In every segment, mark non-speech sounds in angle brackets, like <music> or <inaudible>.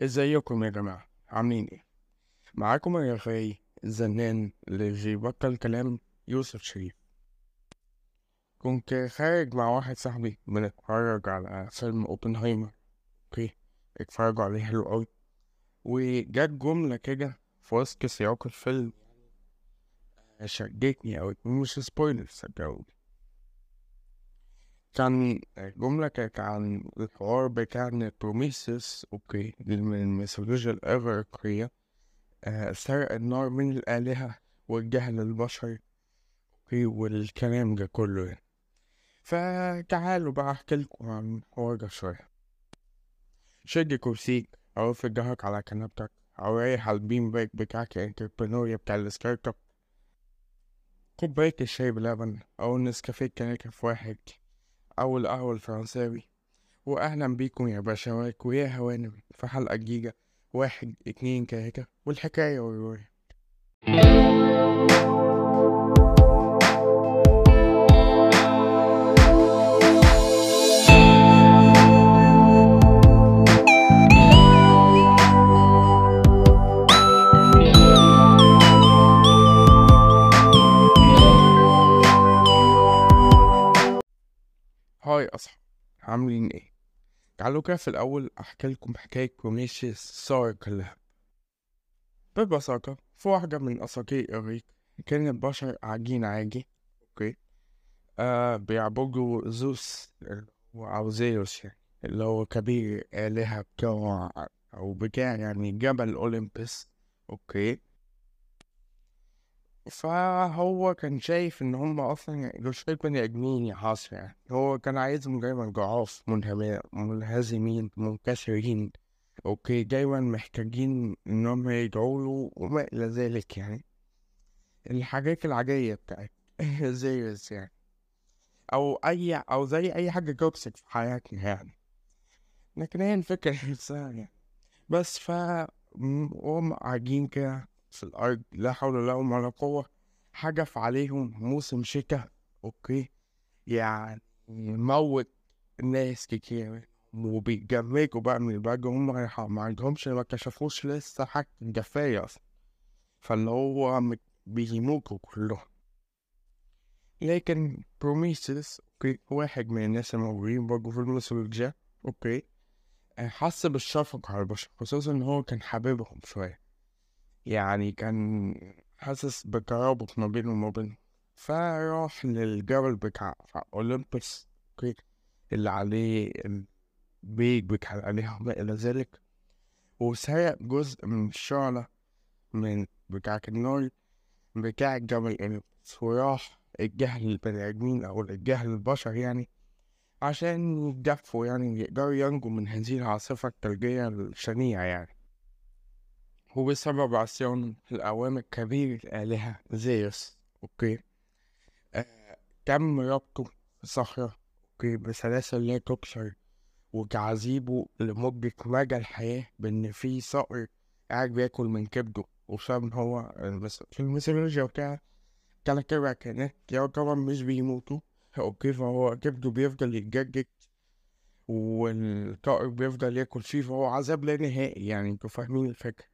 ازيكم يا جماعة؟ عاملين إيه؟ معاكم الرغاي الزنان اللي بيبطل كلام يوسف شريف. كنت خارج مع واحد صاحبي بنتفرج على فيلم أوبنهايمر okay؟ اتفرجوا عليه حلو اوي وجت جملة كده في وسط سياق الفيلم شدتني اوي مش spoiler صدقوني. كان جملة كانت عن الحوار بتاع بروميثيوس okay من الميثولوجيا الإغريقية سرق النار من الآلهة واداها للبشر okay والكلام ده كله يعني فتعالوا بقى احكي لكم عن الحوار ده شوية شد كرسيك أفرد ظهرك على كنبتك أو رايح على ال bean bag بتاعك ال entrepreneur يا بتاع ال startup كوباية الشاي بلبن أو النسكافيه كنكه في واحد أو القهوة الفرنساوي. وأهلا بيكم يا باشوات ويا هوانم في حلقة جديدة. واحد اتنين كاكا والحكاية والرواية. هاي أصحاب. عاملين إيه؟ تعالوا كده في الأول أحكي لكم حكاية بروميثيوس سارق اللهب ببساطة في واحدة من أساطير الإغريق كان البشر قاعدين عادي okay؟ آه بيعبدوا زوس أو زيوس يعني اللي هو كبير آلهة بتاع أو بتاع يعني جبل أولمبس okay؟ فهو كان شايف إن هم أصلا شوية بني آدمين يا حاصر يعني. هو كان عايزهم دايما ضعاف منهزمين منكسرين. okay دايما محتاجين انهم يدعوا له وما إلى ذلك يعني. الحاجات العادية بتاعت <laughs> زي يعني. أو أي أو زي أي حاجة toxic في حياتنا يعني. لكن هي الفكرة <laughs> نفسها يعني. بس ف م- وهم قاعدين كده. في الأرض لا حول لهم ولا قوة حدف عليهم موسم شتاء okay؟ يعني موت ناس كتير وبيتجمجوا بقى من البرد هم ما عندهمش ما اكتشفوش لسه حاجة دفاية أصلا. فاللي هو بيموتوا كلهم. لكن بروميثيوس okay؟ واحد من الناس الموجودين برضه في الميثولوجيا okay؟ حس بالشفقة على البشر خصوصا إن هو كان حاببهم شوية. يعني كان حاسس بترابط ما بينه وما بينهم فراح للجبل بتاع بتاع أولمبس اللي عليه البيت بتاع الآلهة وما إلى ذلك وسرق جزء من الشعلة من بتاعة النار بتاع جبل أولمبس وراح اتجه للبني آدمين أو اتجه للبشر يعني عشان يتدفوا يعني يقدروا ينجوا من هذه العاصفة الثلجية الشنيعة يعني. وبسبب عصيان الأوامر كبير الآلهة زيوس okay؟ آه تم ربطه في صخرة okay بسلاسل لا تكسر وتعذيبه لمدة مدى الحياة بإن في صقر قاعد بياكل من كبده. وبسبب إن هو في الميثولوجيا وبتاع تلات أرباع كائنات يعتبر مش بيموتوا okay؟ فهو كبده بيفضل يتجدد والطائر بيفضل ياكل فيه فهو عذاب لا نهائي يعني أنتوا فاهمين الفكرة.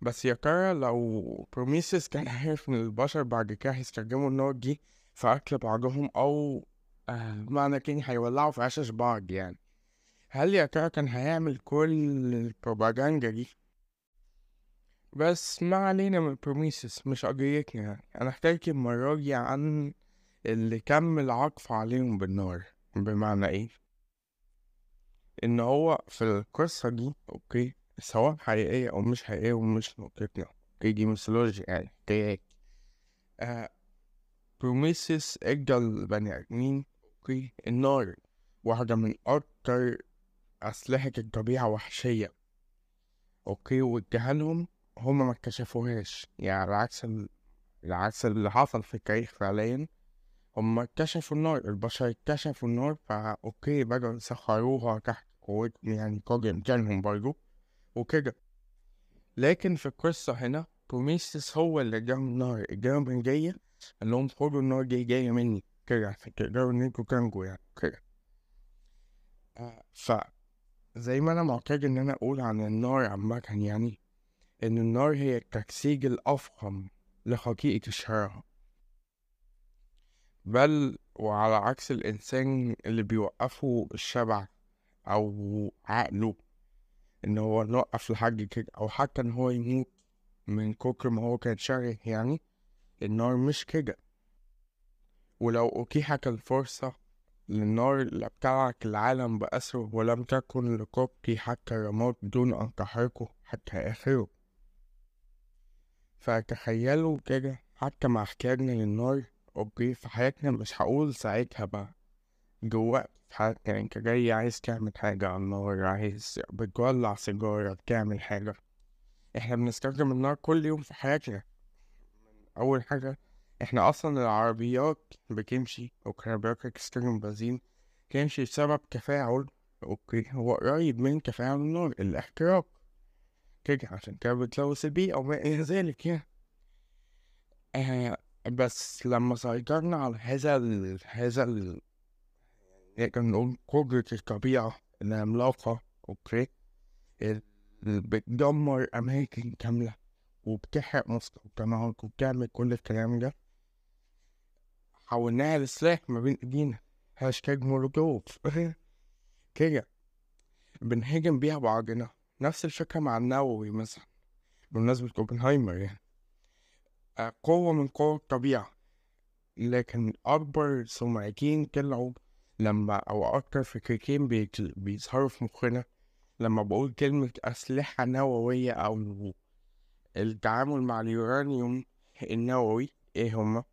بس يا ترى لو بروميثيوس كان عارف إن البشر بعد كده هيستخدموا النار دي في أكل بعضهم أو آه تاني هيولعوا في عشش بعض يعني هل يا ترى كان هيعمل كل البروباجندا دي؟ بس ما علينا من بروميثيوس مش قضيتنا يعني أنا حكيت المرة دي عن اللي تم العطف عليهم بالنار بمعنى إيه؟ إن هو في القصة دي okay؟ سواء حقيقية أو مش حقيقية ومش نقطتنا okay؟ دي ميثولوجيا يعني حكايات آه بروميثيوس إدى البني آدمين okay؟ النار واحدة من أكتر أسلحة الطبيعة وحشية okay؟ واداها لهم هما ما اكتشفوهاش. يعني على عكس ال... العكس اللي حصل في التاريخ فعليا هما اكتشفوا النار البشر اكتشفوا النار فا okay بدأوا يسخروها تحت قوتهم يعني قدر امكانهم برضه وكده. لكن في القصة هنا بروميثيوس هو اللي اداهم النار اداهم هدية قال لهم خدوا النار دي جاية مني. كده عشان تقدروا إن أنتوا تنجوا يعني. كده. آه ف زي ما أنا معتاد إن أنا أقول عن النار عامة يعني إن النار هي التجسيد الأفخم لحقيقة الشرارة بل وعلى عكس الإنسان اللي بيوقفه الشبع أو عقله إن هو نوقف لحد كده أو حتى إن هو يموت من كتر ما هو كان شره يعني النار مش كده. ولو أتيحت الفرصة للنار لابتلعت العالم بأسره ولم تكن لقبطي حتى رماد دون أن تحرقه حتى آخره. فتخيلوا كده حتى مع احتياجنا للنار okay في حياتنا مش هقول ساعتها بقى. جواك في حياتك يعني أنت جاي عايز تعمل حاجة على النار عايز بتولع سيجارة بتعمل حاجة. إحنا بنستخدم النار كل يوم في حياتنا. أول حاجة إحنا أصلا العربيات بتمشي وعربيات بتستخدم بنزين تمشي بسبب تفاعل okay هو قريب من تفاعل النار الإحتراق. كده عشان كده بتلوث البيئة وما إلى ذلك يعني. آه بس لما سيطرنا على هذا ال هذا ال نقدر نقول قدرة الطبيعة العملاقة okay اللي بتدمر أماكن كاملة وبتحرق مستوطنات وبتعمل كل الكلام ده حولناها لسلاح ما بين ايدينا هاشتاج مولوتوف كده بنهاجم بيها بعضنا نفس الفكرة مع النووي مثلا بمناسبة اوبنهايمر يعني قوة من قوة الطبيعة لكن أكبر سمعتين طلعوا لما أو أكتر فكرتين بيظهروا في مخنا لما بقول كلمة أسلحة نووية أو التعامل مع اليورانيوم النووي إيه هما؟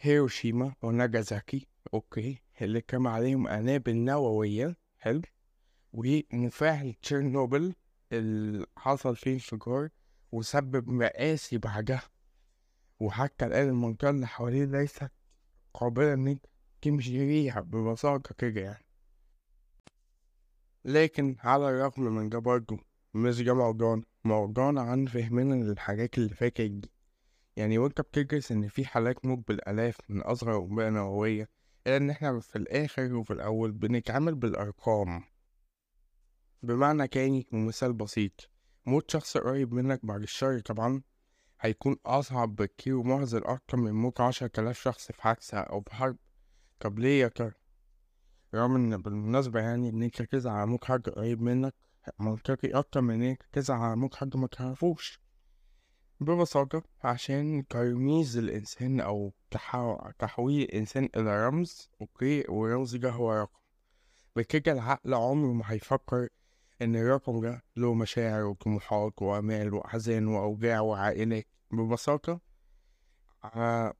هيروشيما وناجازاكي okay اللي كان عليهم قنابل نووية حلو ومفاعل تشيرنوبل اللي حصل فيه انفجار وسبب مآسي بعدها وحتى الآن المنطقة اللي حواليه ليست قابلة إنك تمشي فيها ببساطة كده يعني. لكن على الرغم من ده برضه مش ده موضوعنا. موضوعنا عن فهمنا للحاجات اللي فاتت دي. يعني وانت بتدرس إن في حالات موت بالالاف من أصغر انباء نووية إلا إن إحنا في الآخر وفي الأول بنتعامل بالأرقام. بمعنى تاني ومثال بسيط موت شخص قريب منك بعد الشر طبعا هيكون أصعب بكتير ومحزن أكتر من موت عشرة آلاف شخص في حادثة أو في حرب. طب ليه يا ترى؟ رغم إن بالمناسبة يعني إن أنت تزعل على موت حد قريب منك منطقي أكتر من إنك تزعل على موت حد متعرفوش ببساطة عشان ترميز الإنسان أو تحويل الإنسان إلى رمز okay؟ والرمز ده هو رقم. بكده العقل عمره ما هيفكر إن الرقم ده له مشاعر وطموحات وآمال وأحزان وأوجاع وعائلات. ببساطة آه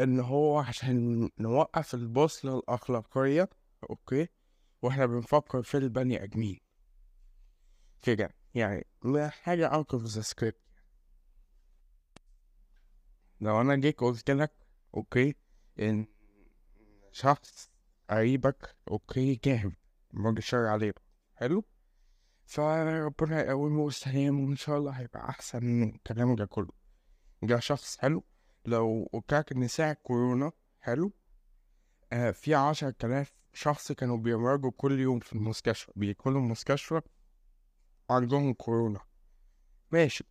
إن هو عشان نوقف البوصلة الأخلاقية okay؟ وإحنا بنفكر في البني آدمين. كده. يعني حاجة out of the script. لو أنا جيت قلت لك okay إن شخص قريبك okay تعب بعد الشر عليه حلو؟ فربنا يقومه ويسلمه وإن شاء الله هيبقى أحسن من الكلام ده كله. ده شخص حلو؟ لو قلتلك إن ساعة كورونا حلو. آه في عشرة آلاف شخص كانوا بيمرضوا كل يوم في المستشفى بيدخلوا المستشفى عندهم كورونا. ماشي.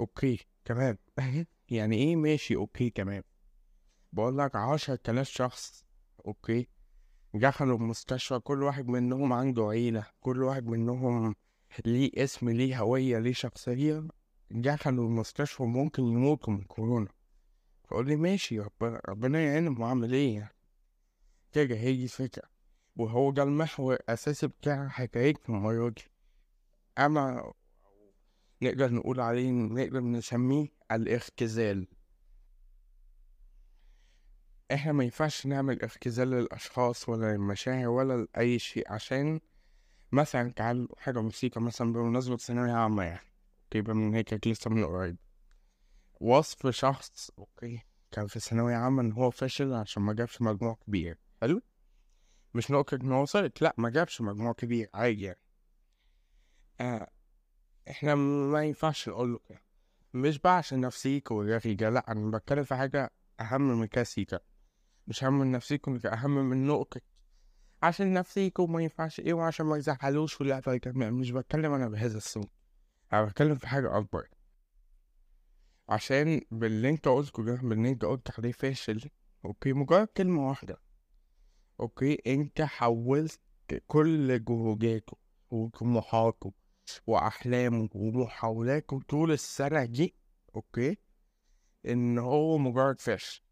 okay تمام. <laughs> يعني إيه ماشي okay تمام. بقول لك عشرة آلاف شخص okay دخلوا المستشفى كل واحد منهم عنده عيلة كل واحد منهم ليه اسم ليه هوية ليه شخصية. دخلوا المستشفى ممكن يموتوا من كورونا. فقول لي ماشي ربنا ربنا يعينهم وأعمل إيه يعني؟ كده هي الفكرة. وهو ده المحور الأساسي بتاع حكايتنا المرة دي أما نقدر نقول عليه نقدر نسميه الاختزال. إحنا ما ينفعش نعمل اختزال للأشخاص ولا للمشاعر ولا لأي شيء عشان مثلا تعال حاجة موسيقى مثلا بمناسبة ثانوية عامة يعني. okay بما إنها لسه من قريب. وصف شخص okay كان في ثانوية عامة إن هو فاشل عشان ما جابش مجموع كبير. حلو؟ مش نقطة إن هو وصلت لا ما جابش مجموع كبير عادي يعني. آه إحنا ما ينفعش نقول له كده. مش بقى عشان نفسيك والرغيجة لا أنا بتكلم في حاجة أهم من كده سيكا مش أهم من نفسيكم أهم من نقطة. عشان نفسيكم ما ينفعش إيه وعشان ما يزعلوش ولا مش بتكلم أنا بهذا الصوت. أنا بتكلم في حاجة أكبر. عشان باللي أنت قلته ده باللي أنت قلت عليه فاشل okay؟ مجرد كلمة واحدة. okay؟ أنت حولت كل مجهوداته وطموحاته وأحلامه ومحاولاته طول السنة دي okay؟ إن هو مجرد فاشل.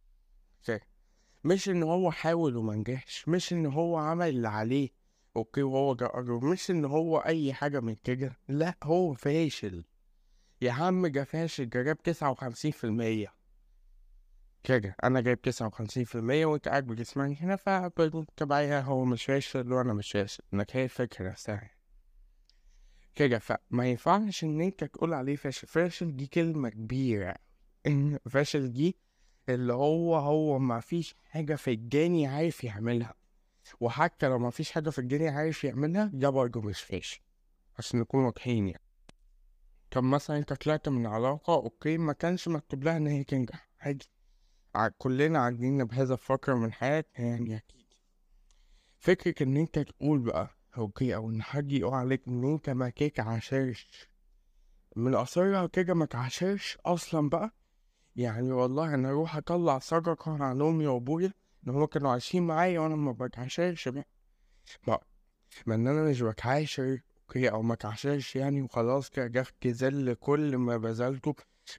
مش إن هو حاول وما نجحش مش إن هو عمل اللي عليه okay وهو جرب مش إن هو أي حاجة من كده لأ هو فاشل. يا عم جا فاشل جاب تسعة وخمسين في المية. كده أنا جايب تسعة وخمسين في المية وأنت قاعد بتسمعني هنا فبالتبعية هو مش فاشل وأنا مش فاشل. انك هي الفكرة نفسها. كده فما ينفعش إن أنت تقول عليه فاشل. فاشل دي كلمة كبيرة. فاشل دي اللي هو هو ما فيش حاجة في الجاني عارف يعملها. وحتى لو ما فيش حاجة في الجاني عارف يعملها ده برضه مش فاشل عشان نكون واضحين يعني. طب مثلا أنت طلعت من علاقة أوكي ما كانش مكتوب لها إن هي تنجح. عادي. كلنا عاجبين بهذا الفقرة من حياتنا يعني أكيد. فكرة إن أنت تقول بقى أوكي أو إن حد يقول عليك إن أنت ما عشرش من اصرها كده ما تعاشرش أصلا بقى. يعني والله أنا أروح أطلع صدقة عن أمي وأبويا إن هما كانوا عايشين معايا وأنا ما بتعاشرش بقى. ما ما إن أنا مش بتعاشر okay أو ما تعاشرش يعني وخلاص كده ده كل ما بذلته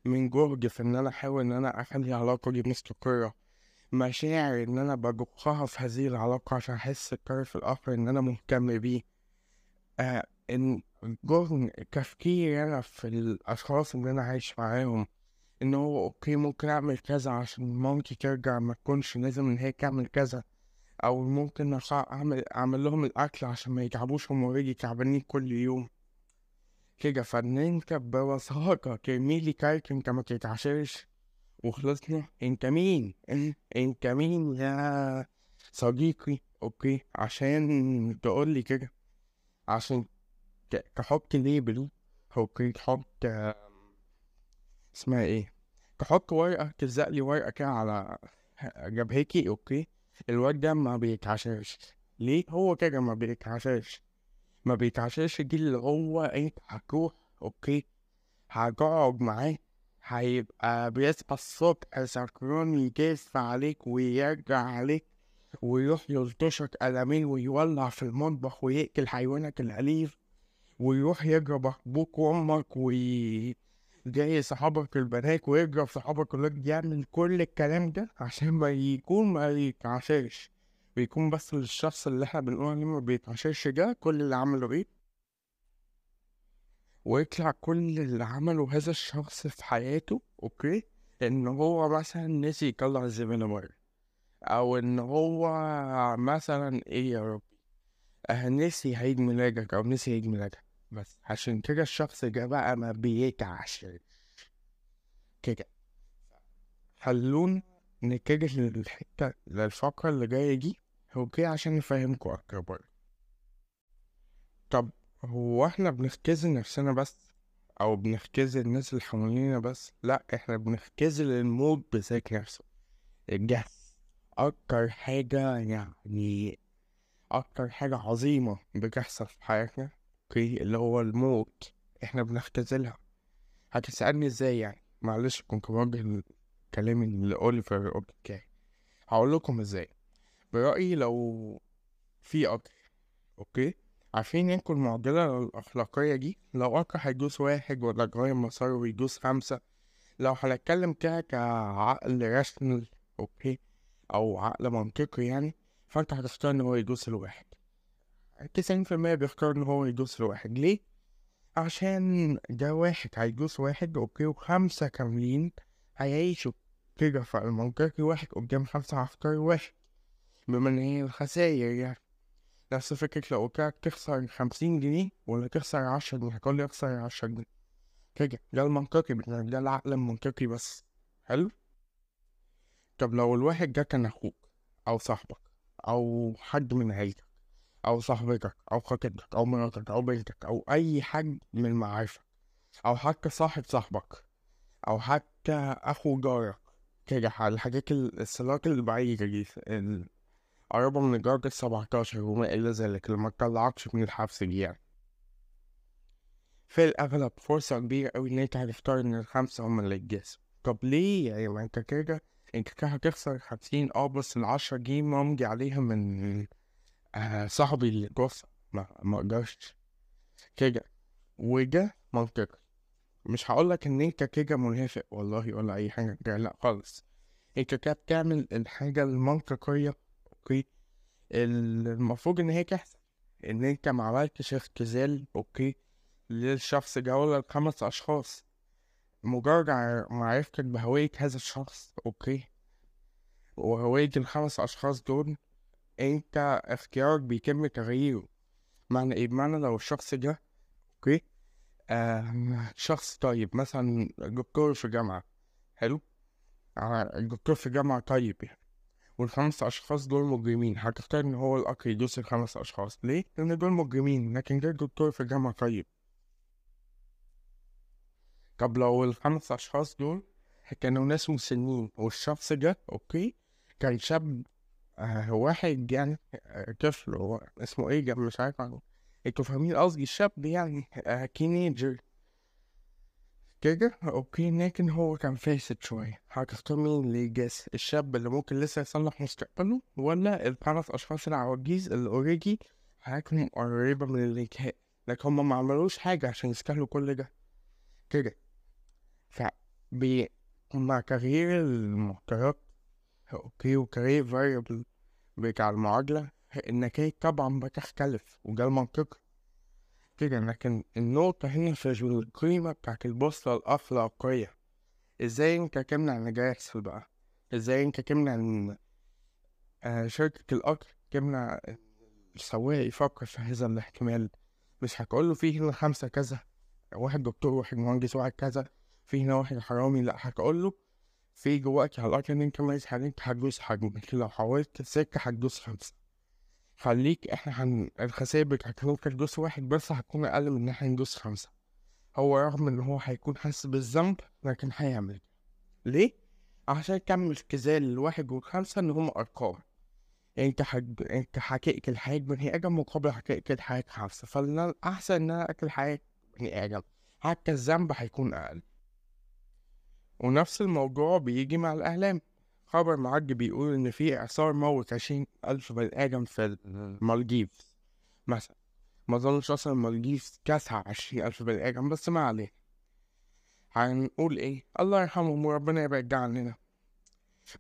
من جهد في إن أنا أحاول إن أنا أخلي العلاقة دي مستقرة. مشاعر إن أنا بضخها في هذه العلاقة عشان أحس الطرف الآخر إن أنا مهتم بيه. آه إن جهد تفكيري أنا في الأشخاص اللي أنا عايش معاهم. إن هو okay ممكن أعمل كذا عشان مامتي ترجع ما تكونش لازم إن هي تعمل كذا. أو ممكن أعمل أعمل لهم الأكل عشان ما يتعبوش هم already تعبانين كل يوم. كده فإن أنت ببساطة ترميلي card أنت ما تتعشرش وخلصنا. أنت مين؟ أنت مين يا صديقي؟ okay عشان تقولي كده. عشان تحط label okay تحط اسمها إيه؟ تحط ورقة تلزق لي ورقة كده على جبهتي okay؟ الواد ده ما بيتعشرش ليه؟ هو كده ما بيتعشرش ما بيتعشرش دي اللي هو إيه هتروح okay؟ هتقعد معاه هيبقى بيصحى الصبح سكران يجف عليك ويرجع عليك ويروح يلطشك قلمين ويولع في المطبخ ويقتل حيوانك الأليف ويروح يضرب أبوك وأمك وي جاي صحابك البنات ويضرب صحابك كلهم يعمل كل الكلام ده عشان ما يكون ما يتعشرش بيكون بس الشخص اللي إحنا بنقول عليه ما بيتعشرش ده كل اللي عمله إيه؟ ويطلع كل اللي عمله هذا الشخص في حياته أوكي؟ إن هو مثلا نسي يطلع الزبالة بره. أو إن هو مثلا إيه يا ربي؟ آه نسي عيد ميلادك أو نسي عيد ميلادك. بس عشان كده الشخص ده بقى ما بيتعشرش كده. خلونا نتجه للحتة للفقرة اللي جاية دي. okay عشان نفهمكوا أكتر برضه. طب هو إحنا بنختزل نفسنا بس؟ أو بنختزل الناس اللي حوالينا بس؟ لأ إحنا بنختزل الموت بذات نفسه. الجهل. أكتر حاجة يعني أكتر حاجة عظيمة بتحصل في حياتنا okay؟ اللي هو الموت. إحنا بنختزلها. هتسألني إزاي يعني؟ معلش كنت بوجه كلامي لأوليفر okay. هقول لكم إزاي. برأيي لو في قطر okay؟ عارفين انكم المعضلة الأخلاقية دي؟ لو قطر هيدوس واحد ولا يغير مساره يدوس خمسة. لو هنتكلم كده كعقل rational okay؟ أو عقل منطقي يعني فأنت هتختار إن هو يدوس الواحد. تسعين في المية بيختار إن هو يدوس الواحد ليه؟ عشان ده واحد هيدوس واحد أوكي وخمسة كاملين هيعيشوا كده فالمنطقي واحد قدام خمسة هختار واحد بما إن هي الخساير يعني. نفس فكرة لو قلت تخسر خمسين جنيه ولا تخسر عشرة جنيه هتقولي أخسر عشرة جنيه. كده ده المنطقي ده العقل المنطقي بس. حلو؟ طب لو الواحد ده كان أخوك أو صاحبك أو حد من عيلتك أو صاحبتك أو خطيبتك أو مراتك أو بنتك أو أي حد من معارفك أو حتى صاحب صاحبك أو حتى أخو جارك كده الحاجات الصلات البعيدة دي قريبة من درجة سبعتاشر وما إلى ذلك اللي ما تطلعكش من الحبس دي يعني. في الأغلب فرصة كبيرة أوي إن أنت هتختار إن الخمسة هما اللي يتجازوا طب ليه؟ يعني ما أنت كده أنت كده هتخسر خمسين أه بس العشرة جنيه ممضي عليها من آه صاحبي اللي توفى ما ما قدرش كده وده منطقي مش هقولك إن أنت كده منافق والله ولا أي حاجة. كده لا خالص. أنت كده بتعمل الحاجة المنطقية أوكي؟ المفروض إن هي تحصل. إن أنت ما عملتش اختزال أوكي؟ للشخص ده ولا الخمس أشخاص. مجرد معرفتك بهوية هذا الشخص okay؟ وهوية الخمس أشخاص دول أنت اختيارك بيتم تغييره. معنى إيه؟ بمعنى لو الشخص ده okay؟ آه شخص طيب مثلا دكتور في جامعة حلو؟ آه الدكتور في جامعة طيب يعني. والخمس أشخاص دول مجرمين. هتختار إن هو الأخ يدوس الخمس أشخاص. ليه؟ لأن دول مجرمين لكن ده دكتور في جامعة طيب. طب لو الخمس أشخاص دول كانوا ناس مسنين والشخص ده okay؟ كان شاب واحد يعني آه طفل اسمه إيه؟ مش عارف عنه. أنتوا فاهمين قصدي؟ الشاب يعني آه كـ teenager كده؟ okay لكن هو كان فاسد شوية. هتختار مين اللي الشاب اللي ممكن لسه يصلح مستقبله ولا الخمس أشخاص العواجيز اللي already حياتهم قريبة من الإنتهاء؟ لكن هما ما عملوش حاجة عشان يستاهلوا كل ده. كده. ف مع تغيير المعطيات okay وتغيير variable بتاع المعادلة النتائج طبعا بتختلف وده المنطقي كده لكن النقطة هنا في القيمة بتاعت البوصلة الأخلاقية. إزاي أنت تمنع ان ده يحصل بقى. إزاي أنت تمنع إن آه شركة القطر تمنع السواق يفكر في هذا الاحتمال؟ مش هتقوله فيه هنا خمسة كذا واحد دكتور واحد مهندس واحد كذا في هنا واحد حرامي لا هتقوله في جواك الأرض إن أنت ميز حاجة أنت هتدوس حجم لو حاولت سكة هتدوس خمسة. خليك إحنا هن... الخسائر ممكن تدوس واحد بس هتكون أقل من إن إحنا ندوس خمسة. هو رغم إن هو هيكون حاسس بالذنب لكن هيعمل. ليه؟ عشان كم اختزال الواحد والخمسة إن هما أرقام. أنت حج... أنت هتقتل حياة بني آدم مقابل هتقتل حياة خمسة. فالأحسن إن أنا أقتل حياة بني آدم. حتى الذنب هيكون أقل. ونفس الموضوع بيجي مع الإعلام. خبر معدي بيقول إن في إعصار موت عشرين ألف بني آدم في المالديف مثلا. ما أظنش أصلا المالديف كاسها عشرين ألف بني آدم بس ما عليه هنقول إيه؟ الله يرحمهم وربنا يبعد عننا.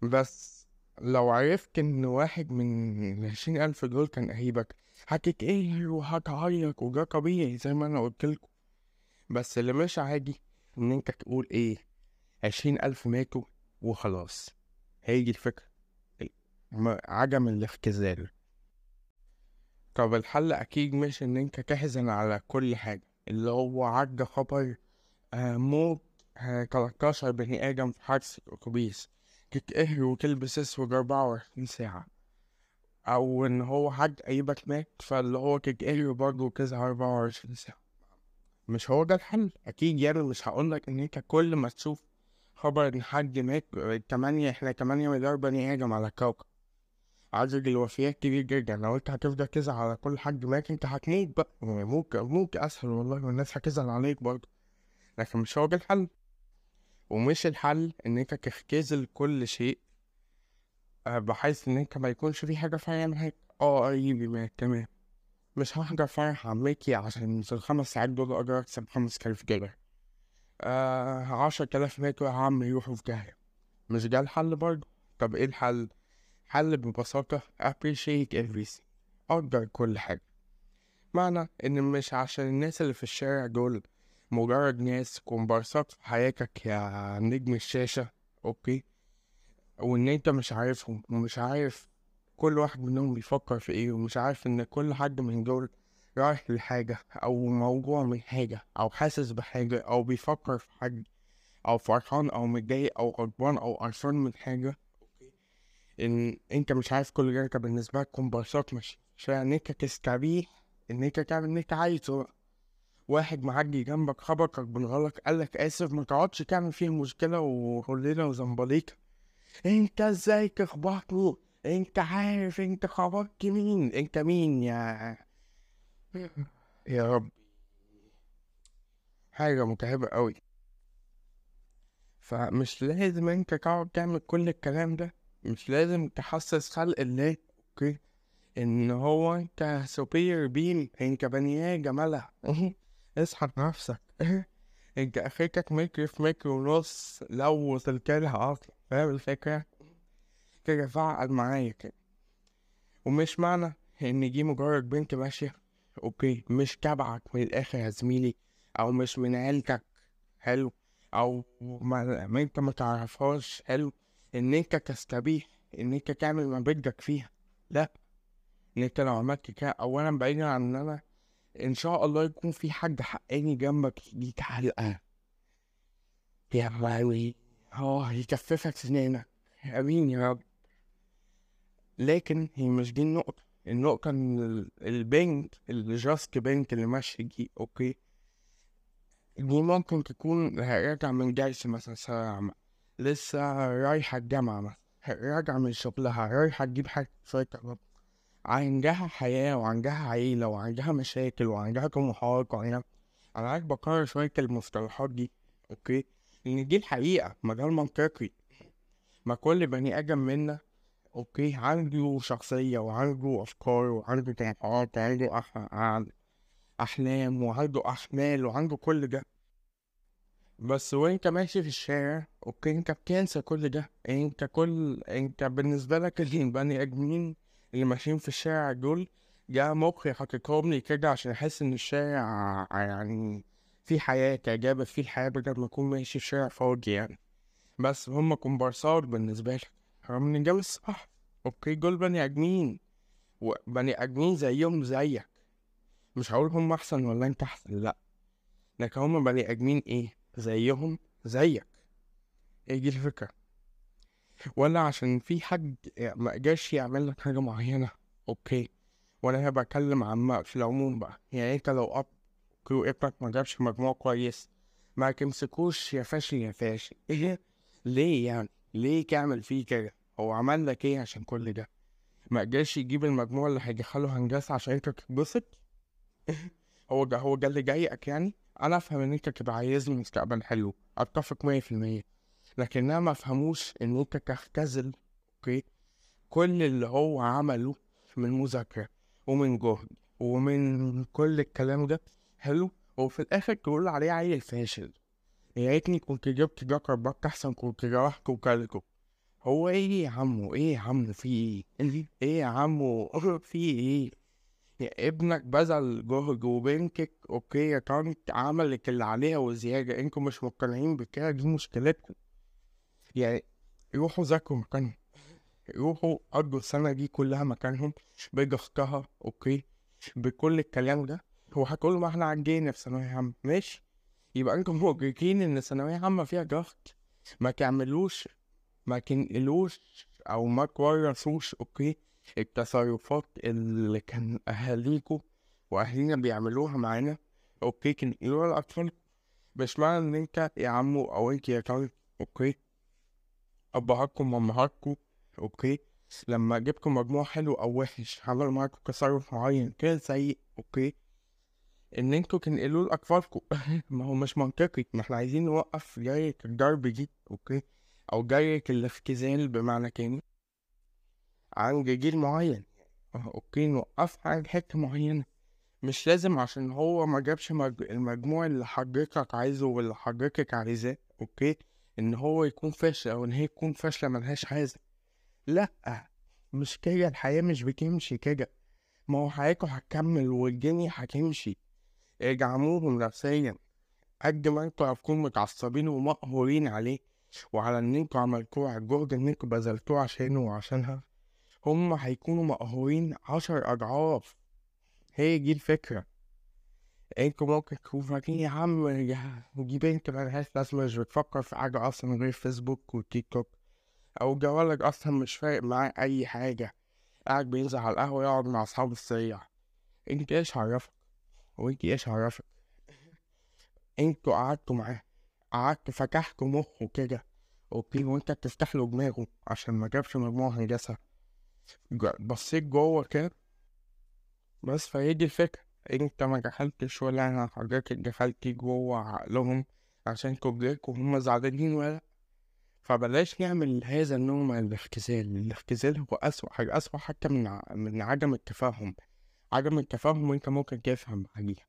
بس لو عرفت إن واحد من العشرين ألف دول كان قريبك هتتقهر وهتعيط وده طبيعي زي ما أنا قلتلكوا بس اللي مش عادي إن أنت تقول إيه؟ عشرين ألف ماتوا وخلاص. هي دي الفكرة عدم الاختزال. طب الحل أكيد مش إن أنت تحزن على كل حاجة. اللي هو عدى خبر آه موت آه 13 بني آدم في حادثة أتوبيس. تتقهر وتلبس أسود أربعة وعشرين ساعة. أو إن هو حد قريبك مات فاللي هو تتقهر برضه كذا أربعة وعشرين ساعة. مش هو ده الحل. أكيد يعني مش هقولك إن أنت كل ما تشوف خبر إن حد مات تمانية إحنا تمانية مليار بني آدم على الكوكب. عدد الوفيات كبير جدا. لو أنت هتفضل تزعل على كل حد مات أنت هتموت بقى. ممكن ممكن أسهل والله والناس هتزعل عليك برضه. لكن مش هو ده الحل. ومش الحل إن أنت تختزل كل شيء بحيث إن أنت ما يكونش في حاجة فعلا معاك آه قريبي مات تمام. مش هحضر فرح عمتي عشان في الخمس ساعات دول أقدر أكسب خمس تلاف آه عشرة آلاف ماتوا يا عم يروحوا في داهية. مش ده الحل برضه؟ طب إيه الحل؟ حل ببساطة appreciate everything. قدر كل حاجة. معنى إن مش عشان الناس اللي في الشارع دول مجرد ناس كومبارسات في حياتك يا نجم الشاشة أوكي؟ وإن أنت مش عارفهم ومش عارف كل واحد منهم بيفكر في إيه ومش عارف إن كل حد من دول رايح لحاجة أو موجوع من حاجة أو حاسس بحاجة أو بيفكر في حاجة أو فرحان أو متضايق أو غضبان أو قرفان من حاجة إن أنت مش عارف كل أنت بالنسبة لك كومبارسات مش عشان أنت تستريح إن أنت تعمل اللي أنت عايزه. واحد معدي جنبك خبطك بالغلط قالك آسف ما تقعدش تعمل فيه مشكلة وهليلة وزنبليكة أنت إزاي تخبطني؟ أنت عارف أنت خبرت مين؟ أنت مين يا يا رب. حاجة متعبة قوي فمش لازم أنت تقعد تعمل كل الكلام ده. مش لازم تحسس خلق الله أوكي؟ إن هو أنت سوبير بيم أنت بني آدم اصحى <laughs> نفسك. <laughs> أنت اخرتك متر في متر ونص لو وصلت لها أصلا. فاهم الفكرة؟ كده فعل معايا كده. ومش معنى إن دي مجرد بنت ماشية. أوكي. مش تبعك من الآخر يا زميلي أو مش من عيلتك. حلو. أو ما, أنت ما تعرفهاش. حلو. إن أنت تستبيح إن أنت تعمل ما بدك فيها. لا. إن أنت لو عملت كده اولا بعيدا عن إن أنا إن شاء الله يكون في حد حقاني جنبك ليك حلقة يا راوي آه يكففك سنينك آمين يا رب. لكن هي مش دي النقطة. النقطة ان ال- البنك الجاسك بنك اللي ماشي دي أوكي؟ دي ممكن تكون راجعة من جيش مثلا ثانوية عامة لسه رايحة الجامعة مثلا راجعة من شغلها رايحة تجيب حاجة فايتة عندها حياة وعندها عيلة وعندها مشاكل وعندها طموحات وعندها أنا عايز بكرر شوية المصطلحات دي okay؟ إن دي الحقيقة ما ده المنطقي. ما كل بني آدم منا okay عنده شخصية وعنده أفكار وعنده طموحات وعنده أح... أحلام وعنده أحمال وعنده كل ده. بس وأنت ماشي في الشارع okay أنت بتنسى كل ده. أنت كل أنت بالنسبة لك البني آدمين اللي ماشيين في الشارع دول جه مخي لي كده عشان أحس إن الشارع يعني في حياة كإجابة في الحياة بدل ما أكون ماشي في شارع فاضي يعني. بس هم كومبارسات بالنسبة لك. رغم إن ده مش صح okay دول بني آدمين وبني آدمين زيهم زيك. مش هقول هم أحسن ولا أنت أحسن لأ. لكن هم بني آدمين إيه؟ زيهم زيك. إيه دي الفكرة؟ ولا عشان في حد ما قدرش يعمل لك حاجة معينة. okay. وأنا هنا بتكلم عن في العموم بقى. يعني أنت لو okay وابنك ما جابش مجموع كويس ما تمسكوش يا فاشل يا فاشل. إيه؟ ليه يعني؟ ليه تعمل فيه كده؟ هو عمل لك إيه عشان كل ده؟ ما قدرش يجيب المجموع اللي هيدخله هندسة عشان أنت تتبسط؟ <laughs> هو ده هو ده اللي جايك يعني؟ أنا أفهم إن أنت تبقى عايز مستقبل حلو في المية لكن أنا ما أفهموش إن أنت تختزل أوكي؟ كل اللي هو عمله من مذاكرة ومن جهد ومن كل الكلام ده حلو وفي الآخر تقول عليه عيل فاشل. يا ريتني كنت جبت جاكر باك أحسن كنت روحت وكلته. هو إيه يا عمو؟ إيه يا عمو في إيه؟ <laughs> إيه يا عمو؟ <laughs> في إيه؟ يا ابنك بذل جهد وبنتك okay يا طنط عملت اللي عليها وزيادة. أنتوا مش مقتنعين بكده دي مشكلتكم. يعني روحوا ذاكروا مكانهم. روحوا قضوا السنة دي كلها مكانهم بضغطها. okay؟ بكل الكلام ده. وهتقولوا ما إحنا عدينا في ثانوية عامة ماشي؟ يبقى أنتم مدركين إن ثانوية عامة فيها ضغط. ما تعملوش ما تنقلوش أو ما تورثوش okay؟ التصرفات اللي كان اهاليكوا وأهالينا بيعملوها معانا okay؟ تنقلوها لاطفالكم مش معنى إن أنت يا عمو أو أنت يا طارق okay؟ أبهاتكم وامهاتكم okay؟ لما جبتوا مجموع حلو أو وحش عملوا معاكم تصرف معين كده سيء okay؟ إن أنتوا تنقلوه لأطفالكم. <laughs> ما هو مش منطقي. ما إحنا عايزين نوقف جاية الضرب دي okay؟ أو جاية الاختزال بمعنى كامل عند جيل معين. أه، okay نوقفها عند حتة معينة. مش لازم عشان هو ما جابش مج... المجموع اللي حضرتك عايزه واللي حضرتك عايزاه okay إن هو يكون فاشل أو إن هي تكون فاشلة ملهاش حاجة. لأ مش كده الحياة مش بتمشي كده. ما هو حياتكم هتكمل والدنيا هتمشي. ادعموهم نفسيا. قد ما أنتوا هتكونوا متعصبين ومقهورين عليه. وعلى ان أنتوا عملتوه على الجهد ان أنتوا بذلتوه عشانه وعشانها. هم هيكونوا مقهورين عشر أضعاف. هي دي الفكرة. أنتوا ممكن تكونوا فاكرين يا عم دي بنت ملهاش لازمة مش بتفكر في حاجة أصلا غير فيسبوك وتيك توك. أو جوالك أصلا مش فارق معاه أي حاجة. قاعد بينزل على القهوة يقعد مع أصحابه السريع. انت إيش عرفك؟ وانت إيش عرفك؟ أنتوا قعدتوا معاه. قعدت فتحتوا مخه كده. أوكي وانت بتفتح له دماغه عشان ما جابش مجموع هندسة. ج- بصيت جوه كده بس فهي دي الفكرة. انت ما دخلتش ولا أنا حضرتك دخلتي جوه عقلهم عشان كبرك وهم زعلانين ولا فبلاش نعمل هذا النوع من الاختزال. الاختزال هو أسوأ حاجة أسوأ حتى من من عدم التفاهم. عدم التفاهم وانت ممكن تفهم بعديها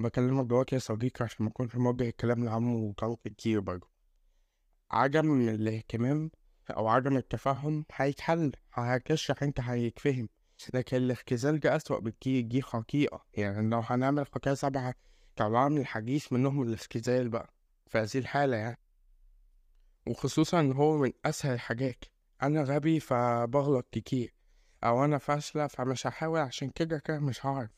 بكلمك دلوقتي يا صديقي عشان ما اكونش موجه الكلام لعمه وطرق كتير برضه. عدم الاهتمام أو عدم التفاهم هيتحل هتشرح أنت هيتفهم. لكن الاختزال ده أسوأ بكتير دي حقيقة يعني لو هنعمل حكاية سبعة طلعنا الحديث منهم الاختزال بقى في هذه الحالة يعني. وخصوصا إن هو من أسهل الحاجات. أنا غبي فبغلط كتير. أو أنا فاشلة فمش هحاول عشان كده كده مش هعرف.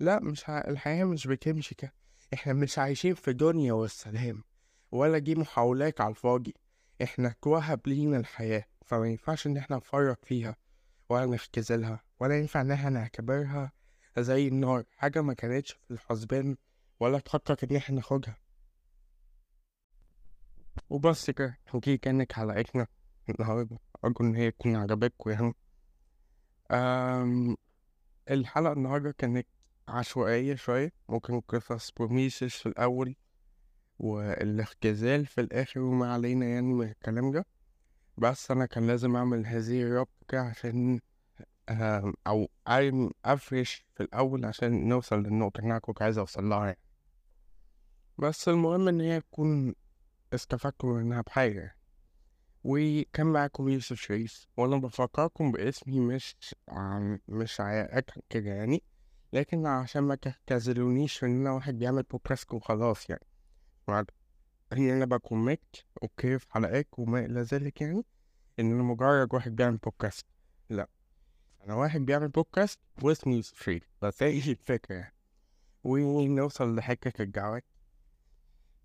لا مش ه... الحياة مش بتمشي كده. إحنا مش عايشين في دنيا والسلام. ولا دي محاولات على الفاضي. إحنا اتوهب لينا الحياة فما ينفعش إن إحنا نفرط فيها ولا نختزلها ولا ينفع إن إحنا نعتبرها زي النار حاجة ما كانتش في الحسبان ولا تخطط إن إحنا ناخدها. وبس كده ودي كانت حلقتنا النهاردة. أرجو إن هي تكون عجبتكم يعني أم الحلقة النهاردة كانت عشوائية شوية ممكن قصص بروميسس في الأول. والاختزال في الآخر وما علينا يعني من الكلام ده بس أنا كان لازم أعمل هذه الربكة عشان آم، أو أفرش في الأول عشان نوصل للنقطة اللي أنا كنت عايز أوصل لها يعني. بس المهم إن هي تكون استفدتوا منها بحاجة يعني. وكان معاكم يوسف شريف وأنا بفكركم باسمي مش عن مش عياء كده يعني لكن عشان ما تختزلونيش إن أنا واحد بيعمل بودكاست وخلاص يعني بعد إن أنا بكون ميت أوكي في حلقات وما إلى ذلك يعني إن أنا مجرد واحد بيعمل بودكاست لأ أنا واحد بيعمل بودكاست واسمي يوسف شريف بس هي دي الفكرة يعني. ونوصل لحكة الجواد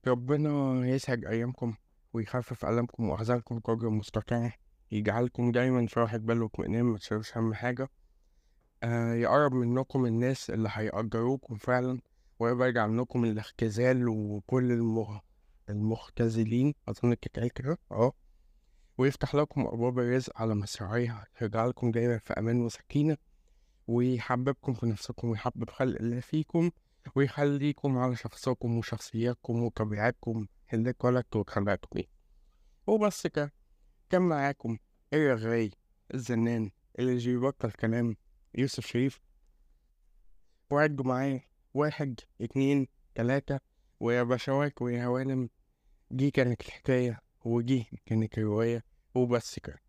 ربنا يسعد أيامكم ويخفف ألمكم وأحزانكم قدر المستطاع. يجعلكم دايما في راحة بال واطمئنان ما تشيلوش هم حاجة. آه يقرب منكم الناس اللي هيقدروكم فعلا. ويبعد عنكم الاختزال وكل المغ... المختزلين أظن الكتاب كده آه. ويفتح لكم أبواب الرزق على مصراعيها يجعلكم دايما في أمان وسكينة ويحببكم في نفسكم ويحبب خلق الله فيكم ويخليكم على شخصكم وشخصياتكم وطبيعتكم اللي اتولدتوا واتخلقتوا بيه وبس كده. كان معاكم الرغاي الزنان اللي بيبطل كلام يوسف شريف. وعدوا معايا. واحد اتنين تلاتة ويا بشوات ويا هوانم دي كانت الحكاية ودي كانت الرواية وبس كده.